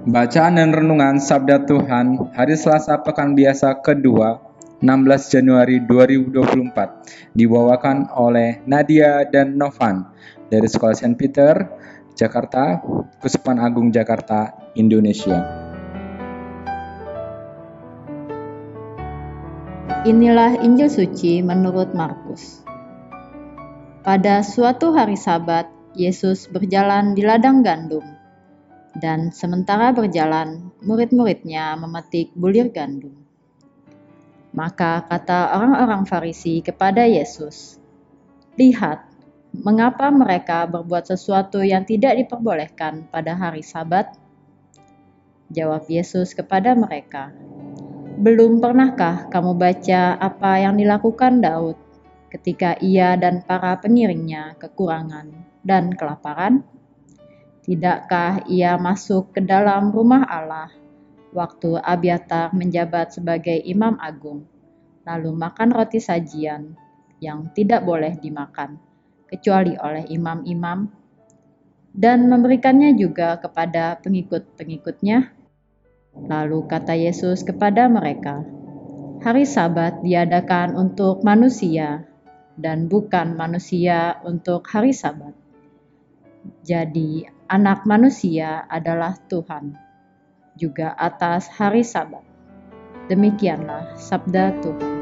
Bacaan dan Renungan Sabda Tuhan Hari Selasa Pekan Biasa kedua 16 Januari 2024 dibawakan oleh Nadia dan Novan dari Sekolah St. Peter, Jakarta, Kuspan Agung Jakarta, Indonesia. Inilah Injil suci menurut Markus. Pada suatu hari Sabat, Yesus berjalan di ladang gandum dan sementara berjalan, murid-muridnya memetik bulir gandum. Maka kata orang-orang Farisi kepada Yesus, "Lihat, mengapa mereka berbuat sesuatu yang tidak diperbolehkan pada hari Sabat?" Jawab Yesus kepada mereka, "Belum pernahkah kamu baca apa yang dilakukan Daud ketika ia dan para pengiringnya kekurangan dan kelaparan?" Tidakkah ia masuk ke dalam rumah Allah waktu Abiatar menjabat sebagai imam agung, lalu makan roti sajian yang tidak boleh dimakan, kecuali oleh imam-imam, dan memberikannya juga kepada pengikut-pengikutnya? Lalu kata Yesus kepada mereka, Hari Sabat diadakan untuk manusia, dan bukan manusia untuk hari Sabat. Jadi, Anak Manusia adalah Tuhan, juga atas hari Sabat. Demikianlah sabda Tuhan.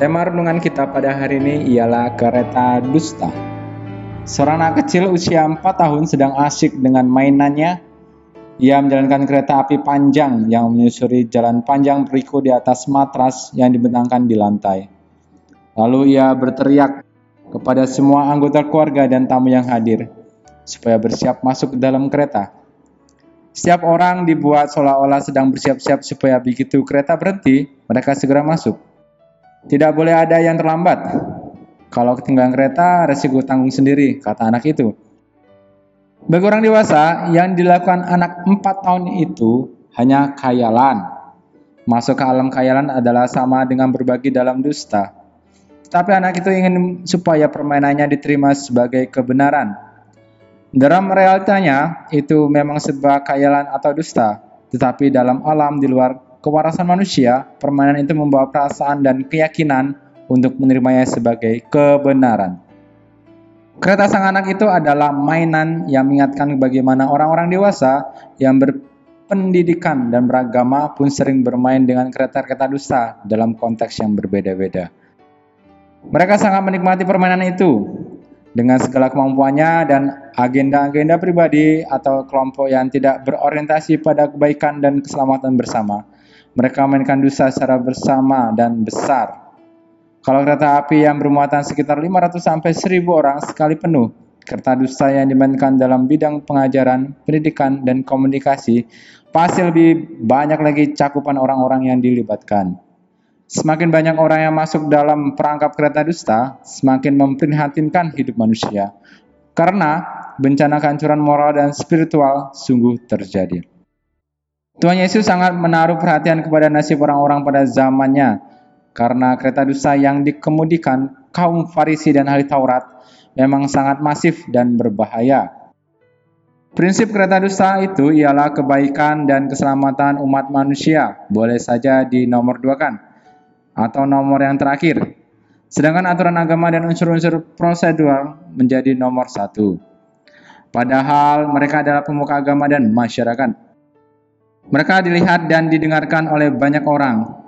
Tema renungan kita pada hari ini ialah kereta dusta. Seorang anak kecil usia 4 tahun sedang asik dengan mainannya. Ia menjalankan kereta api panjang yang menyusuri jalan panjang berliku di atas matras yang dibentangkan di lantai. Lalu ia berteriak kepada semua anggota keluarga dan tamu yang hadir supaya bersiap masuk ke dalam kereta. Setiap orang dibuat seolah-olah sedang bersiap-siap supaya begitu kereta berhenti, mereka segera masuk. Tidak boleh ada yang terlambat. Kalau ketinggalan kereta, resiko tanggung sendiri, kata anak itu. Bagi orang dewasa, yang dilakukan anak 4 tahun itu hanya khayalan. Masuk ke alam khayalan adalah sama dengan berbagi dalam dusta. Tapi anak itu ingin supaya permainannya diterima sebagai kebenaran. Dalam realitanya, itu memang sebuah khayalan atau dusta. Tetapi dalam alam di luar kewarasan manusia, permainan itu membawa perasaan dan keyakinan untuk menerimanya sebagai kebenaran. Kereta sang anak itu adalah mainan yang mengingatkan bagaimana orang-orang dewasa yang berpendidikan dan beragama pun sering bermain dengan kereta-kereta dusta dalam konteks yang berbeda-beda. Mereka sangat menikmati permainan itu dengan segala kemampuannya dan agenda-agenda pribadi atau kelompok yang tidak berorientasi pada kebaikan dan keselamatan bersama. Mereka mainkan dusta secara bersama dan besar. Kalau kereta api yang bermuatan sekitar 500 sampai 1000 orang sekali penuh, kereta dusta yang dimainkan dalam bidang pengajaran, pendidikan, dan komunikasi pasti lebih banyak lagi cakupan orang-orang yang dilibatkan. Semakin banyak orang yang masuk dalam perangkap kereta dusta, semakin memprihatinkan hidup manusia. Karena bencana kehancuran moral dan spiritual sungguh terjadi. Tuhan Yesus sangat menaruh perhatian kepada nasib orang-orang pada zamannya karena kereta dusta yang dikemudikan kaum Farisi dan ahli Taurat memang sangat masif dan berbahaya. Prinsip kereta dusta itu ialah kebaikan dan keselamatan umat manusia, boleh saja dinomorduakan atau nomor yang terakhir. Sedangkan aturan agama dan unsur-unsur prosedural menjadi nomor satu. Padahal mereka adalah pemuka agama dan masyarakat. Mereka dilihat dan didengarkan oleh banyak orang.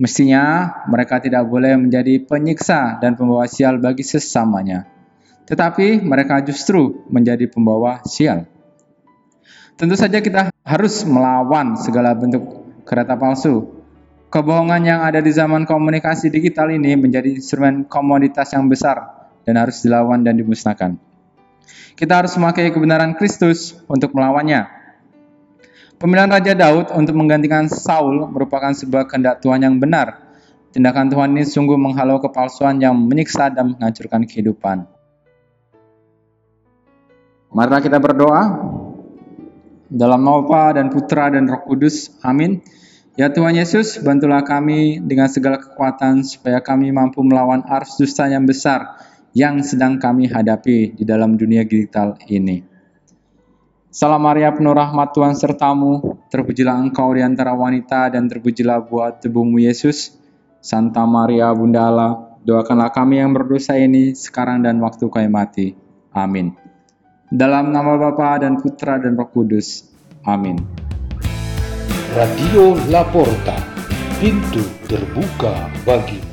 Mestinya mereka tidak boleh menjadi penyiksa dan pembawa sial bagi sesamanya. tetapi mereka justru menjadi pembawa sial. Tentu saja kita harus melawan segala bentuk kereta palsu. Kebohongan yang ada di zaman komunikasi digital ini menjadi instrumen komoditas yang besar dan harus dilawan dan dimusnahkan. Kita harus memakai kebenaran Kristus untuk melawannya. Pemilihan Raja Daud untuk menggantikan Saul merupakan sebuah kehendak Tuhan yang benar. Tindakan Tuhan ini sungguh menghalau kepalsuan yang menyiksa dan menghancurkan kehidupan. Marilah kita berdoa. Dalam Bapa dan Putra dan Roh Kudus. Amin. Ya Tuhan Yesus, bantulah kami dengan segala kekuatan supaya kami mampu melawan arus dusta yang besar yang sedang kami hadapi di dalam dunia digital ini. Salam Maria penuh rahmat Tuhan sertamu, terpujilah engkau di antara wanita dan terpujilah buah tubuhmu Yesus. Santa Maria Bunda Allah, doakanlah kami yang berdosa ini sekarang dan waktu kami mati. Amin. Dalam nama Bapa dan Putra dan Roh Kudus. Amin. Radio Laporta, pintu terbuka bagimu.